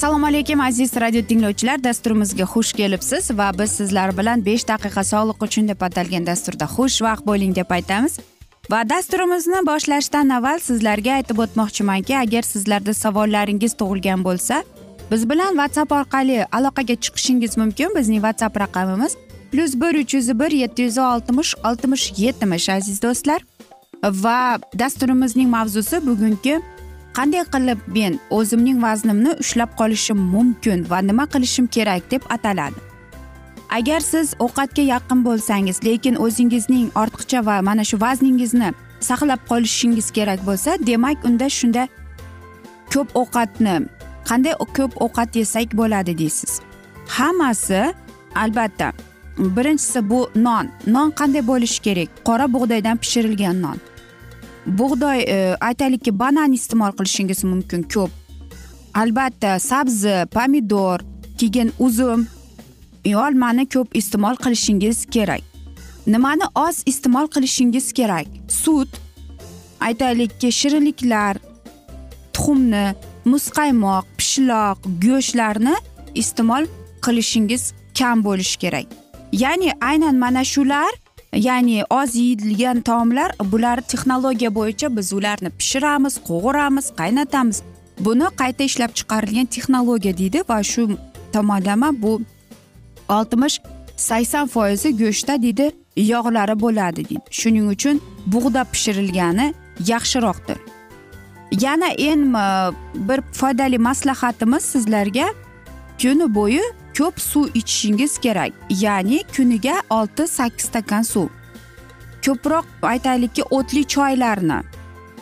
assalomu alaykum aziz radio tinglovchilar. Dasturimizga xush kelibsiz va biz sizlar bilan besh daqiqa sog'liq uchun deb atalgan dasturda xushvaqt bo'ling deb aytamiz. Va dasturimizni boshlashdan avval sizlarga aytib o'tmoqchimanki agar sizlarda savollaringiz tug'ilgan bo'lsa biz bilan whatsapp orqali aloqaga chiqishingiz mumkin. Bizning whatsapp raqamimiz plyus bir uch yuz bir yetti yuz oltmish oltmish yetmish aziz do'stlar. Va dasturimizning mavzusi bugungi qanday qilib men o'zimning vaznimni ushlab qolishim mumkin va nima qilishim kerak deb ataladi. Agar siz ovqatga yaqin bo'lsangiz lekin o'zingizning ortiqcha va mana shu vazningizni saqlab qolishingiz kerak bo'lsa demak unda shunda ko'p ovqatni qanday ko'p ovqat yesak bo'ladi deysiz? Hammasi albatta birinchisi bu non. Non qanday bo'lishi kerak? Qora bug'doydan pishirilgan non. Bug'doy e, aytaylikki banan iste'mol qilishingiz mumkin ko'p. Albatta sabzi pomidor keyin uzum. Olmani ko'p iste'mol qilishingiz kerak. Nimani oz iste'mol qilishingiz kerak? Sut. Aytaylikki shirinliklar tuxumni muzqaymoq pishloq go'shtlarni iste'mol qilishingiz kam bo'lishi kerak. Ya'ni aynan mana shular ya'ni oz yeyilgan taomlar bular texnologiya bo'yicha biz ularni pishiramiz qovuramiz qaynatamiz. Buni qayta ishlab chiqarilgan texnologiya deydi va shu tomonlama bu oltmish sakson foizi go'shtda deydi yog'lari bo'ladi deydi. Shuning uchun bug'da pishirilgani yaxshiroqdir. Yana eng bir foydali maslahatimiz sizlarga kuni bo'yi ko'p suv ichishingiz kerak. Ya'ni kuniga olti sakkiz stakan suv. Ko'proq aytaylikki o'tli choylarni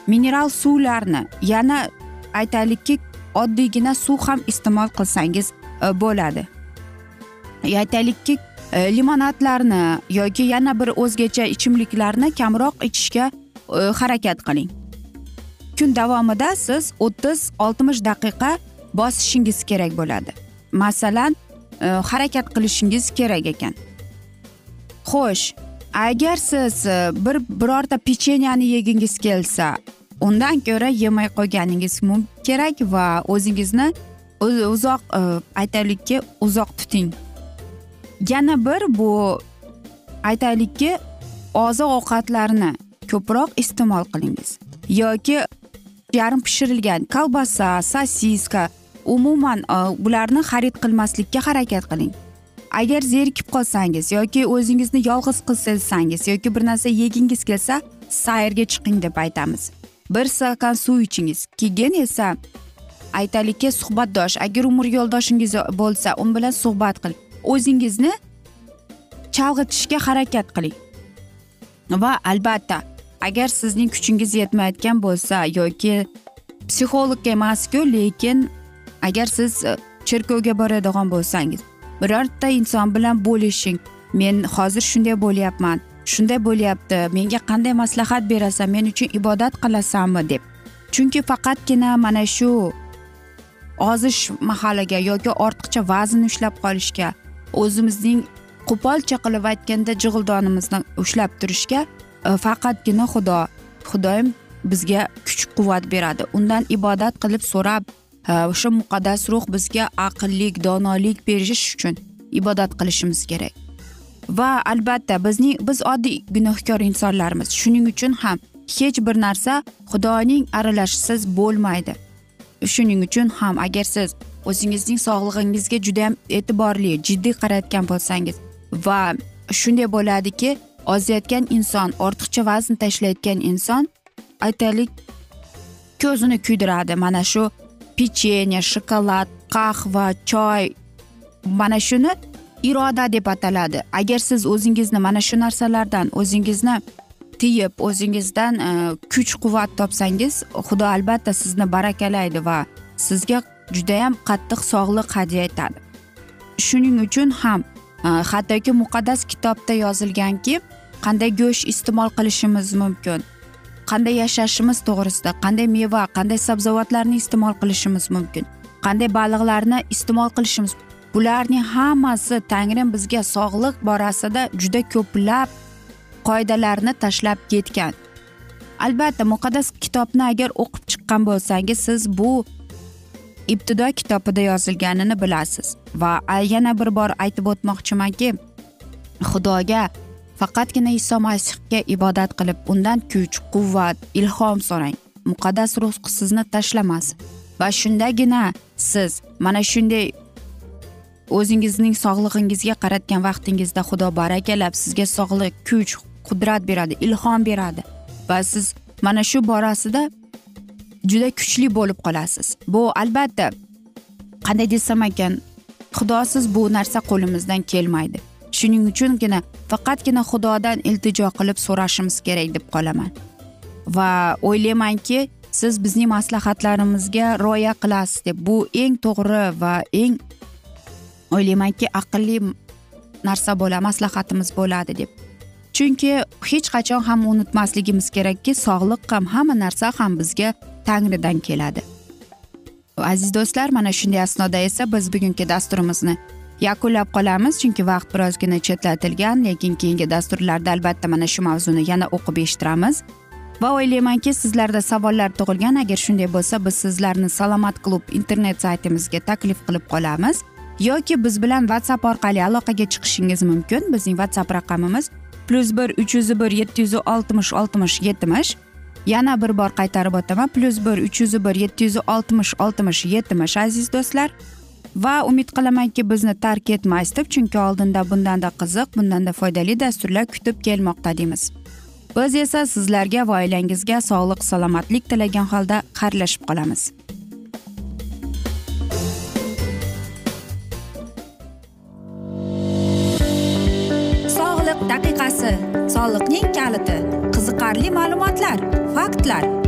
mineral suvlarni yana aytaylikki oddiygina suv ham iste'mol qilsangiz e, bo'ladi. Aytaylikki e, limonadlarni yoki yana bir o'zgacha ichimliklarni kamroq ichishga e, harakat qiling. Kun davomida siz o'ttiz oltmish daqiqa bosishingiz kerak bo'ladi. Masalan E, harakat qilishingiz kerak ekan. Xo'sh agar siz e, bir birorta pechenyani yegingiz kelsa undan ko'ra yemay qo'yganingiz kerak va o'zingizni uzoq e, aytaylikki uzoq tuting. Yana bir bu aytaylikki oziq ovqatlarni ko'proq iste'mol qilingiz. Yoki yarim pishirilgan kolbasa sosiska umuman e, bularni xarid qilmaslikka harakat qiling. Agar zerikib qolsangiz yoki o'zingizni yolg'iz his etsangiz yoki bir narsa yegingiz kelsa sayrga chiqing deb aytamiz. Bir stakan suv ichingiz keyin esa aytaylikki suhbatdosh. Agar umr yo'ldoshingiz bo'lsa u bilan suhbat qiling o'zingizni chalg'itishga harakat qiling. Va albatta agar sizning kuchingiz yetmayotgan bo'lsa yoki psixolog emasku lekin agar siz e, cherkovga boradigan bo'lsangiz birorta inson bilan bo'lishing men hozir shunday bo'lyapman shunday bo'lyapti menga qanday maslahat berasan men uchun ibodat qilasanmi deb. Chunki faqatgina mana shu ozish mahaliga yoki ortiqcha vazn ushlab qolishga o'zimizning qo'polcha qilib aytganda jig'ildonimizni ushlab turishga e, faqatgina xudo xudoyim bizga kuch quvvat beradi. Undan ibodat qilib so'rab Э, o'sha muqaddas ruh bizga aqllik donolik berish uchun ibodat qilishimiz kerak. Va albatta bizning biz oddiy gunohkor insonlarmiz. Shuning uchun ham hech bir narsa xudoning aralashishisiz bo'lmaydi. Shuning uchun ham agar siz o'zingizning sog'lig'ingizga judayam e'tiborli jiddiy qarayotgan bo'lsangiz va shunday bo'ladiki ozayotgan inson ortiqcha vazn tashlayotgan inson aytaylik ko'zini kuydiradi. Mana shu pechenye shokolad qahva choy. Mana shuni iroda deb ataladi. Agar siz o'zingizni mana shu narsalardan o'zingizni tiyib o'zingizdan e, kuch quvvat topsangiz xudo albatta sizni barakalaydi va sizga judayam qattiq sog'liq hadya etadi. Shuning uchun ham e, hattoki muqaddas kitobda yozilganki qanday go'sht iste'mol qilishimiz mumkin? Qanday yashashimiz to'g'risida qanday meva qanday sabzavotlarni iste'mol qilishimiz mumkin qanday baliqlarni iste'mol qilishimiz bularning hammasi tangrim bizga sog'liq borasida juda ko'plab qoidalarni tashlab ketgan. Albatta muqaddas kitobni agar o'qib chiqqan bo'lsangiz siz bu ibtido kitobida yozilganini bilasiz. Va yana bir bor aytib o'tmoqchimanki xudoga faqatgina iso masihga ibodat qilib undan kuch quvvat ilhom so'rang. Muqaddas ruh sizni tashlamas va shundagina siz mana shunday o'zingizning sog'lig'ingizga qaratgan vaqtingizda xudo barakalab sizga sog'lik kuch qudrat beradi ilhom beradi va siz mana shu borasida juda kuchli bo'lib qolasiz. Bu albatta qanday desam ekan xudosiz bu narsa qo'limizdan kelmaydi. Shuning uchungina faqatgina xudodan iltijo qilib so'rashimiz kerak deb qolaman. Va o'ylaymanki siz bizning maslahatlarimizga rioya qilasiz deb bu eng to'g'ri va eng o'ylaymanki aqlli narsa bo'ladi maslahatimiz bo'ladi deb. Chunki hech qachon ham unutmasligimiz kerakki sog'liq ham hamma narsa ham bizga tangridan keladi. Aziz do'stlar mana shunday asnoda esa biz bugungi dasturimizni yakunlab qolamiz chunki vaqt birozgina chetlatilgan lekin keyingi dasturlarda albatta mana shu mavzuni yana o'qib eshittiramiz. Va o'ylaymanki sizlarda savollar tug'ilgan agar shunday bo'lsa biz sizlarni salomat klub internet saytimizga taklif qilib qolamiz. Yoki biz bilan whatsapp orqali aloqaga chiqishingiz mumkin. Bizning whatsapp raqamimiz plyus bir uch yuz bir yetti yuz oltmish oltmish yetmish. Yana bir bor qaytarib o'taman plyus bir uch yuz bir yetti yuz oltmish oltmish yetmish aziz do'stlar. Va umid qilamanki bizni tark etmaysiz deb chunki oldinda bundanda qiziq bundanda foydali dasturlar kutib kelmoqda deymiz. Biz esa sizlarga va oilangizga sog'lik salomatlik tilagan holda xayrlashib qolamiz. Sog'liq daqiqasi. Soliqning kaliti. Qiziqarli ma'lumotlar faktlar.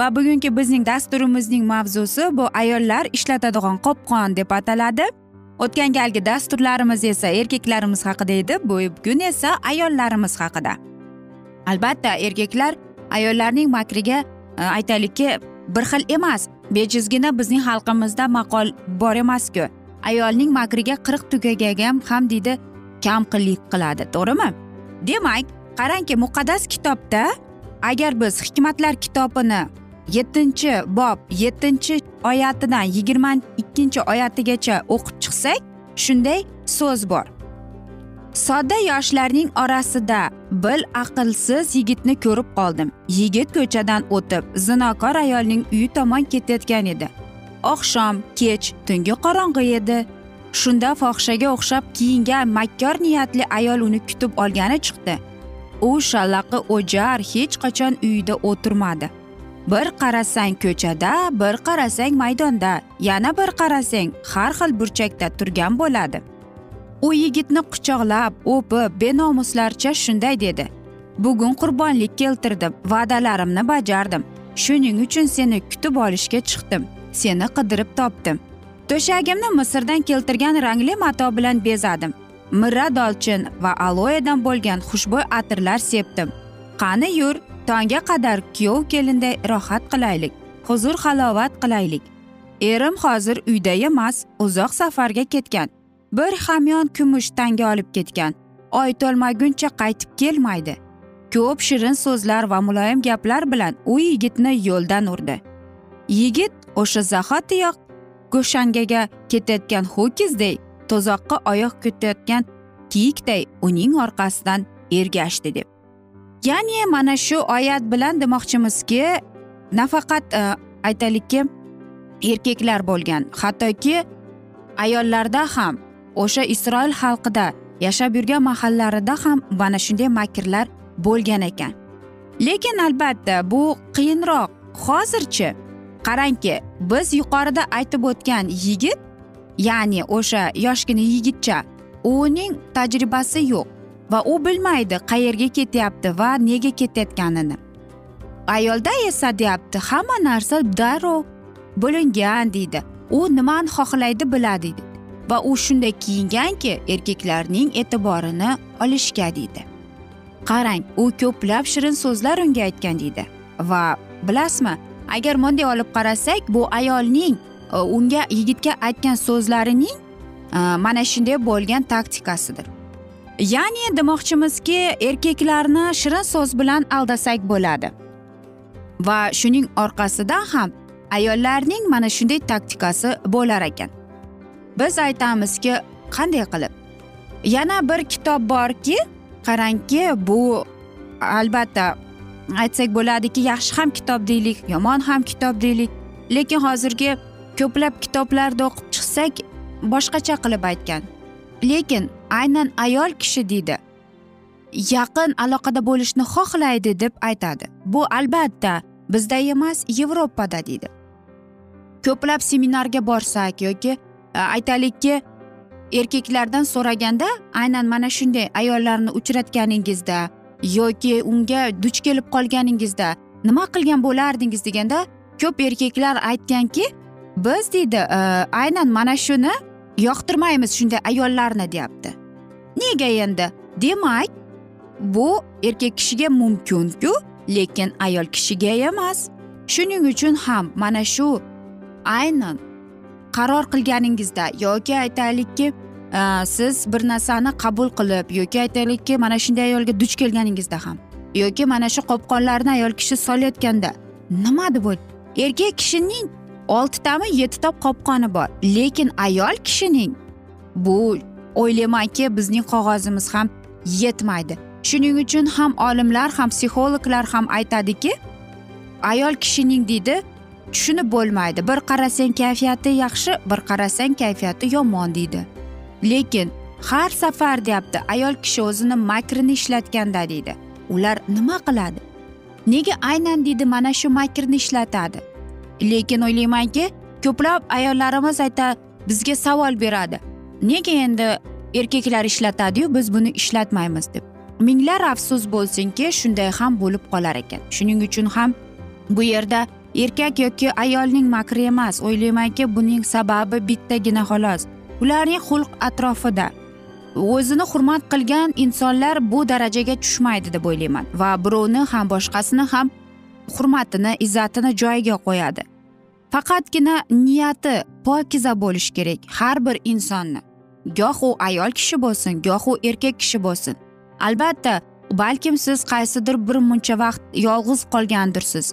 Va bugungi bizning dasturimizning mavzusi bu ayollar ishlatadigan qopqon deb ataladi. O'tgan galgi dasturlarimiz esa erkaklarimiz haqida edi bugun esa ayollarimiz haqida. Albatta erkaklar ayollarning makriga e, aytaylikki bir xil emas bejizgina bizning xalqimizda maqol bor emasku. Ayolning makriga qirq tugagagam ham deydi kamqillik qiladi to'g'rimi? Demak qarangki muqaddas kitobda agar biz hikmatlar kitobini yettinchi bob yettinchi oyatidan yigirma ikkinchi oyatigacha o'qib chiqsak shunday so'z bor. Sodda yoshlarning orasida bil aqlsiz yigitni ko'rib qoldim. Yigit ko'chadan o'tib zinokor ayolning uyi tomon ketayotgan edi. Oqshom kech tungi qorong'i edi. Shunda fohishaga o'xshab kiyingan makkor niyatli ayol uni kutib olgani chiqdi. U shallaqi o'jar hech qachon uyida o'tirmadi. Bir qarasang ko'chada bir qarasang maydonda. Yana bir qarasang har xil burchakda turgan bo'ladi. U yigitni quchoqlab o'pib benomuslarcha shunday dedi. Bugun qurbonlik keltirdim va'dalarimni bajardim. Shuning uchun seni kutib olishga chiqdim. Seni qidirib topdim. To'shagimni misrdan keltirgan rangli mato bilan bezadim. Mirra dolchin va aloedan bo'lgan xushbo'y atirlar sepdim. Qani yur tongga qadar kuyov kelinday rohat qilaylik huzur halovat qilaylik. Erim hozir uyda emas uzoq safarga ketgan. Bir hamyon kumush tanga olib ketgan. Oy to'lmaguncha qaytib kelmaydi. Ko'p shirin so'zlar va muloyim gaplar bilan u yigitni yo'ldan urdi. Yigit o'sha zahotiyoq go'shangaga ketayotgan ho'kizdek to'zoqqa oyoq ketayotgan kiyikday uning orqasidan ergashdi deb. Ya'ni mana shu oyat bilan demoqchimizki nafaqat e, aytaylikki erkaklar bo'lgan. Hattoki ayollarda ham o'sha isroil xalqida yashab yurgan mahallarida ham mana shunday makrlar bo'lgan ekan. Lekin albatta bu qiyinroq. Hozirchi qarangki biz yuqorida aytib o'tgan yigit ya'ni o'sha yoshgina yigitcha uning tajribasi yo'q. Va u bilmaydi qayerga ketyapti va nega ketayotganini. Ayolda esa deyapti hamma narsa darrov bo'lingan deydi. U nimani xohlaydi biladi deydi. Va u shunday kiyinganki erkaklarning e'tiborini olishga deydi. Qarang u ko'plab shirin so'zlar unga aytgan deydi. Va bilasizmi agar bunday olib qarasak bu ayolning e, unga yigitga aytgan so'zlarining e, mana shunday bo'lgan taktikasidir. Ya'ni demoqchimizki erkaklarni shirin so'z bilan aldasak bo'ladi. Va shuning orqasidan ham ayollarning mana shunday taktikasi bo'lar ekan. Biz aytamizki qanday qilib? Yana bir kitob borki qarangki bu albatta aytsak bo'ladiki yaxshi ham kitob deylik yomon ham kitob deylik. Lekin hozirgi ko'plab kitoblarda o'qib chiqsak boshqacha qilib aytgan. Lekin aynan ayol kishi deydi yaqin aloqada bo'lishni xohlaydi deb aytadi. Bu albatta bizda emas yevropada deydi. Ko'plab seminarga borsak yoki e, aytaylikki erkaklardan so'raganda aynan mana shunday ayollarni uchratganingizda yoki unga duch kelib qolganingizda nima qilgan bo'lardingiz deganda ko'p erkaklar aytganki biz deydi e, aynan mana shuni yoqtirmaymiz shunday ayollarni deyapti. Nega endi? Demak bu erkak kishiga mumkinku lekin ayol kishiga emas. Shuning uchun ham mana shu aynan qaror qilganingizda yoki aytaylikki e, siz bir narsani qabul qilib yoki aytaylikki mana shunday ayolga duch kelganingizda ham yoki mana shu qopqonlarni ayol kishi solayotganda nima deb erkak kishining oltitami yettita qopqoni bor. Lekin ayol kishining bu o'ylaymanki bizning qog'ozimiz ham yetmaydi. Shuning uchun ham olimlar ham psixologlar ham aytadiki ayol kishining deydi tushunib bo'lmaydi. Bir qarasang kayfiyati yaxshi bir qarasang kayfiyati yomon deydi. Lekin har safar deyapti ayol kishi o'zini makrini ishlatganda deydi. Ular nima qiladi? Nega aynan deydi mana shu makrni ishlatadi lekin o'ylaymanki ko'plab ayollarimiz ayta bizga savol beradi. Nega endi erkaklar ishlatadiyu biz buni ishlatmaymiz deb. Minglar afsus bo'lsinki shunday ham bo'lib qolar ekan. Shuning uchun ham bu yerda erkak yoki ayolning makri emas. O'ylaymanki buning sababi bittagina xolos. Ularning xulq atrofida o'zini hurmat qilgan insonlar bu darajaga tushmaydi deb o'ylayman. Va birovni ham boshqasini ham hurmatini izzatini joyiga qo'yadi. Faqatgina niyati pokiza bo'lishi kerak har bir insonni. Goh u ayol kishi bo'lsin goh u erkak kishi bo'lsin. Albatta balkim siz qaysidir bir muncha vaqt yolg'iz qolgandirsiz.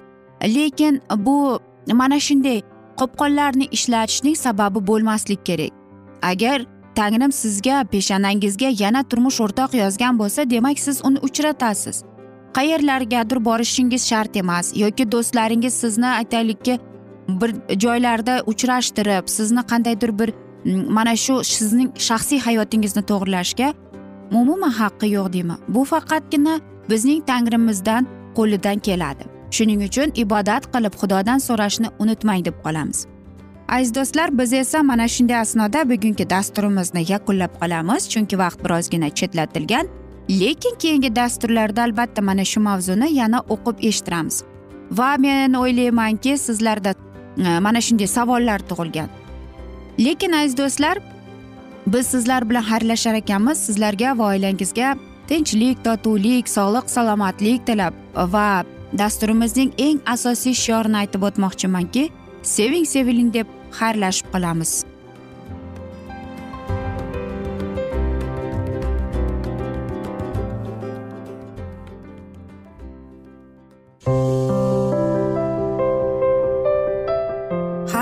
Lekin bu mana shunday qopqonlarni ishlatishning sababi bo'lmaslik kerak. Agar tangrim sizga peshanangizga yana turmush o'rtoq yozgan bo'lsa demak siz uni uchratasiz. Qayerlargadir borishingiz shart emas yoki do'stlaringiz sizni aytaylikki bir joylarda uchrashtirib sizni qandaydir bir mm, mana shu sizning shaxsiy hayotingizni to'g'irlashga umuman haqqi yo'q deyman bu faqatgina bizning tangrimizdan qo'lidan keladi. Shuning uchun ibodat qilib xudodan so'rashni unutmang deb qolamiz. Aziz do'stlar biz esa mana shunday asnoda bugungi dasturimizni yakunlab qolamiz chunki vaqt birozgina chetlatilgan. Lekin keyingi dasturlarda albatta mana shu mavzuni yana o'qib eshittiramiz. Va men o'ylaymanki sizlarda e, mana shunday savollar tug'ilgan. Lekin aziz do'stlar biz sizlar bilan xayrlashar ekanmiz. Sizlarga va oilangizga tinchlik totuvlik sog'lik salomatlik tilab va dasturimizning eng asosiy shiorini aytib o'tmoqchimanki seving seviling deb xayrlashib qolamiz.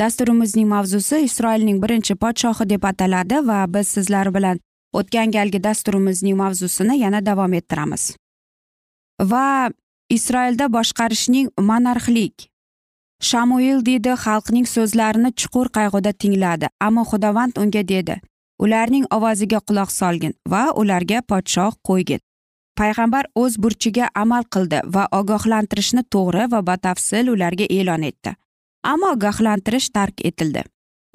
dasturimizning mavzusi isroilning birinchi podshohi deb ataladi va biz sizlar bilan o'tgan galgi dasturimizning mavzusini yana davom ettiramiz. Va isroilda boshqarishning monarxlik shamuil deydi xalqning so'zlarini chuqur qayg'uda tingladi ammo xudovand unga dedi ularning ovoziga quloq solgin va ularga podshoh qo'ygin payg'ambar o'z burchiga amal qildi va ogohlantirishni to'g'ri va batafsil ularga e'lon etdi. Ammo ogohlantirish tark etildi.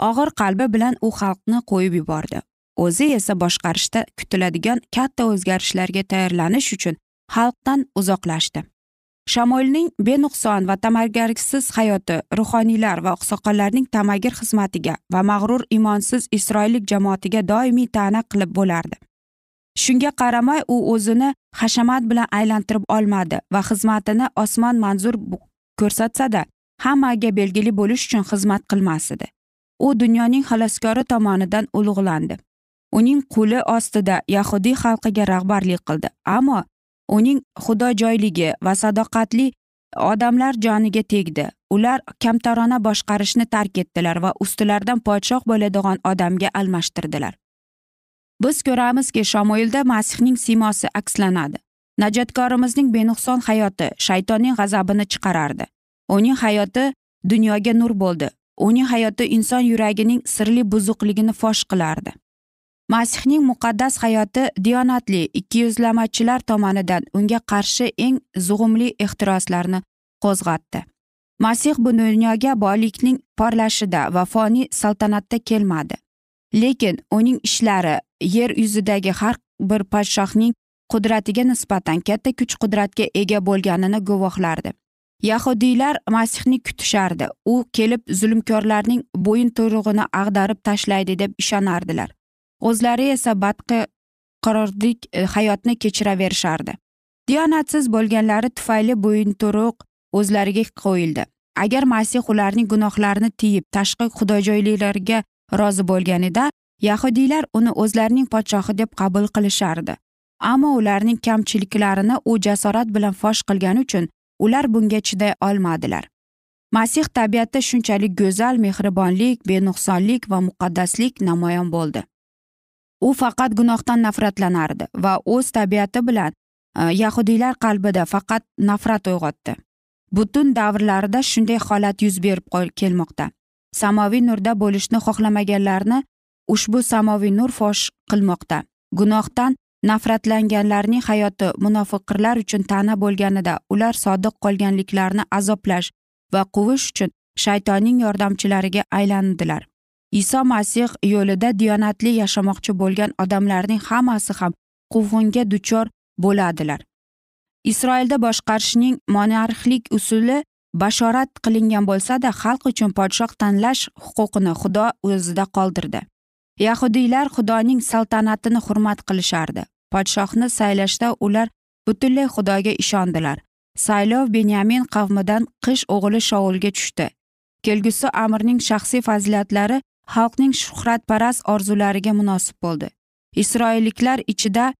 Og'ir qalbi bilan u xalqni qo'yib yubordi. O'zi esa boshqarishda kutiladigan katta o'zgarishlarga tayyorlanish uchun xalqdan uzoqlashdi. Shamolning benuqson va ta'magarsiz hayoti ruhoniylar va oqsoqollarning ta'magir xizmatiga va mag'rur imonsiz isroillik jamoatiga doimiy ta'na qilib bo'lardi. Shunga qaramay u o'zini hashamat bilan aylantirib olmadi va xizmatini osmon manzur ko'rsatsada hammaga belgili bo'lish uchun xizmat qilmas edi. U dunyoning xaloskori tomonidan ulug'landi. Uning qo'li ostida yahudiy xalqiga rahbarlik qildi ammo uning xudojoyligi va sadoqatli odamlar joniga tegdi. Ular kamtarona boshqarishni tark etdilar va ustilaridan podshoh bo'ladigan odamga almashtirdilar. Biz ko'ramizki shamoilda masihning siymosi akslanadi. Najotkorimizning benuqson hayoti shaytonning g'azabini chiqarardi. Uning hayoti dunyoga nur bo'ldi. Uning hayoti inson yuragining sirli buzuqligini fosh qilardi. Masihning muqaddas hayoti diyonatli ikkiyuzlamachilar tomonidan unga qarshi eng zug'umli ehtiroslarni qo'zg'atdi. Masih bu dunyoga boylikning porlashida va foniy saltanatda kelmadi. Lekin uning ishlari yer yuzidagi har bir podshohning qudratiga nisbatan katta kuch qudratga ega bo'lganini guvohlardi. Yahudiylar masihni kutishardi. U kelib zulmkorlarning bo'yin to'rig'ini ag'darib tashlaydi deb ishonardilar. O'zlari esa badqi qarordik e, hayotni kechiraverishardi. Diyonatsiz bo'lganlari tufayli bo'yinturuq o'zlariga qo'yildi. Agar masih ularning gunohlarini tiyib tashqi xudojoyliklarga rozi bo'lganida yahudiylar uni o'zlarining podshohi deb qabul qilishardi. Ammo ularning kamchiliklarini u jasorat bilan fosh qilgani uchun ular bunga chiday olmadilar. Masih tabiatda shunchalik go'zal mehribonlik benuqsonlik va muqaddaslik namoyon bo'ldi. U faqat gunohdan nafratlanardi va o'z tabiati bilan e, yahudiylar qalbida faqat nafrat uyg'otdi. Butun davrlarida shunday holat yuz berib kelmoqda. Samoviy nurda bo'lishni xohlamaganlarni ushbu samoviy nur fosh qilmoqda. Gunohdan nafratlanganlarning hayoti munofiqirlar uchun ta'na bo'lganida ular sodiq qolganliklarini azoblash va quvish uchun shaytonning yordamchilariga aylandilar. Iso masih yo'lida diyonatli yashamoqchi bo'lgan odamlarning hammasi ham quvg'inga duchor bo'ladilar. Isroilda boshqarishning monarxlik usuli bashorat qilingan bo'lsada xalq uchun podshoh tanlash huquqini xudo o'zida qoldirdi. Yahudiylar xudoning saltanatini hurmat qilishardi. Podshohni saylashda ular butunlay xudoga ishondilar. Saylov benyamin qavmidan qish o'g'li shovulga tushdi. Kelgusi amirning shaxsiy fazilatlari xalqning shuhratparast orzulariga munosib bo'ldi. Isroilliklar ichida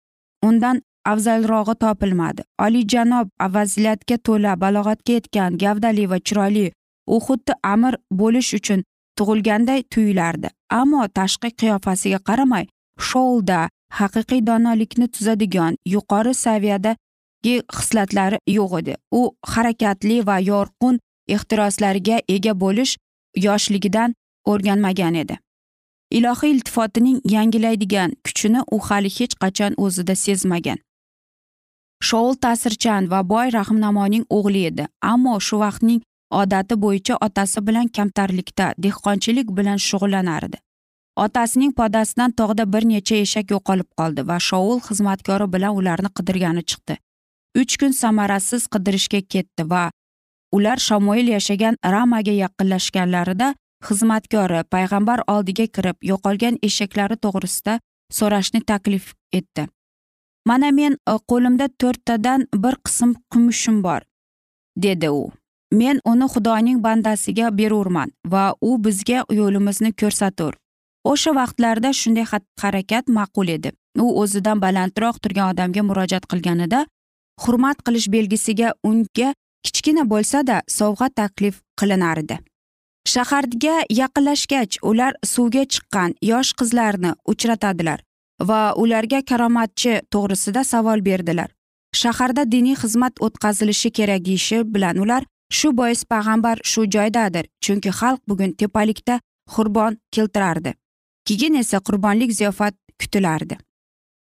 undan afzalrog'i topilmadi. Olijanob fazilatga to'la balog'atga yetgan gavdali va chiroyli u xuddi amir bo'lish uchun tug'ilganday tuyulardi. Ammo tashqi qiyofasiga qaramay shoulda haqiqiy donolikni tuzadigan yuqori saviyadagi xislatlari yo'q edi. U harakatli va yorqin ehtiroslarga ega bo'lish yoshligidan o'rganmagan edi. Ilohiy iltifotining yangilaydigan kuchini u hali hech qachon o'zida sezmagan. Shoul ta'sirchan va boy rahmnamoning o'g'li edi. Ammo shu vaqtning odati bo'yicha otasi bilan kamtarlikda dehqonchilik bilan shug'ullanardi. Otasining podasidan tog'da bir necha eshak yo'qolib qoldi va shoul xizmatkori bilan ularni qidirgani chiqdi. Uch kun samarasiz qidirishga ketdi va ular shamoil yashagan ramaga yaqinlashganlarida xizmatkori payg'ambar oldiga kirib yo'qolgan eshaklari to'g'risida so'rashni taklif etdi. Mana men e, qo'limda to'rttadan bir qism kumushim bor dedi u. men uni xudoning bandasiga berurman va u bizga yo'limizni ko'rsatur. O'sha vaqtlarda shunday harakat ma'qul edi. U o'zidan balandroq turgan odamga murojaat qilganida hurmat qilish belgisiga unga kichkina bo'lsa-da sovg'a taklif qilinar edi. Shaharga yaqinlashgach ular suvga chiqqan yosh qizlarni uchratadilar va ularga karomatchi to'g'risida savol berdilar. Shaharda diniy xizmat o'tkazilishi kerak deyishi bilan ular shu bois payg'ambar shu joydadir chunki xalq bugun tepalikda qurbon keltirardi. Keyin esa qurbonlik ziyofat kutilardi.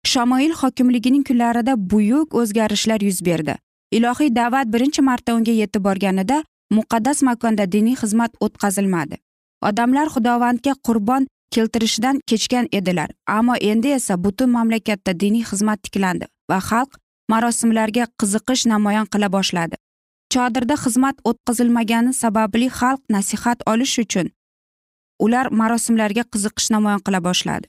Shamoil hokimligining kunlarida buyuk o'zgarishlar yuz berdi. Ilohiy da'vat birinchi marta unga yetib borganida muqaddas makonda diniy xizmat o'tkazilmadi. Odamlar xudovandga qurbon keltirishdan kechgan edilar ammo endi esa butun mamlakatda diniy xizmat tiklandi va xalq marosimlarga qiziqish namoyon qila boshladi. Chodirda xizmat o'tkazilmagani sababli xalq nasihat olish uchun ular marosimlarga qiziqish namoyon qila boshladi.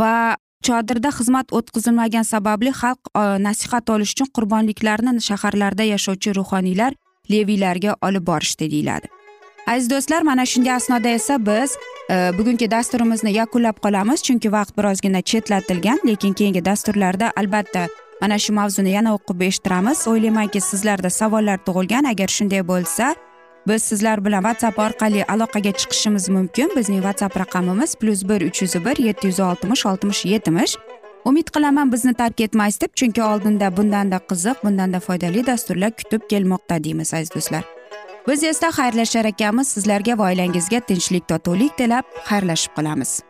Va chodirda xizmat o'tkazilmagani sababli xalq e, nasihat olish uchun qurbonliklarni shaharlarda yashovchi ruhoniylar leviylarga olib borishdi deyiladi. Aziz do'stlar mana shunday asnoda esa biz e, bugungi dasturimizni yakunlab qolamiz chunki vaqt birozgina chetlatilgan lekin keyingi dasturlarda albatta mana shu mavzuni yana o'qib eshittiramiz. O'ylaymanki sizlarda savollar tug'ilgan. Agar shunday bo'lsa biz sizlar bilan whatsapp orqali aloqaga chiqishimiz mumkin. Bizning whatsapp raqamimiz plyus bir uch yuz bir yetti yuz oltmish oltmish yetmish. Umid qilaman bizni tark etmaysiz deb chunki oldinda bundanda qiziq bundanda foydali dasturlar kutib kelmoqda deymiz aziz do'stlar. Biz esa xayrlashar ekanmiz. Sizlarga va oilangizga tinchlik totuvlik tilab xayrlashib qolamiz.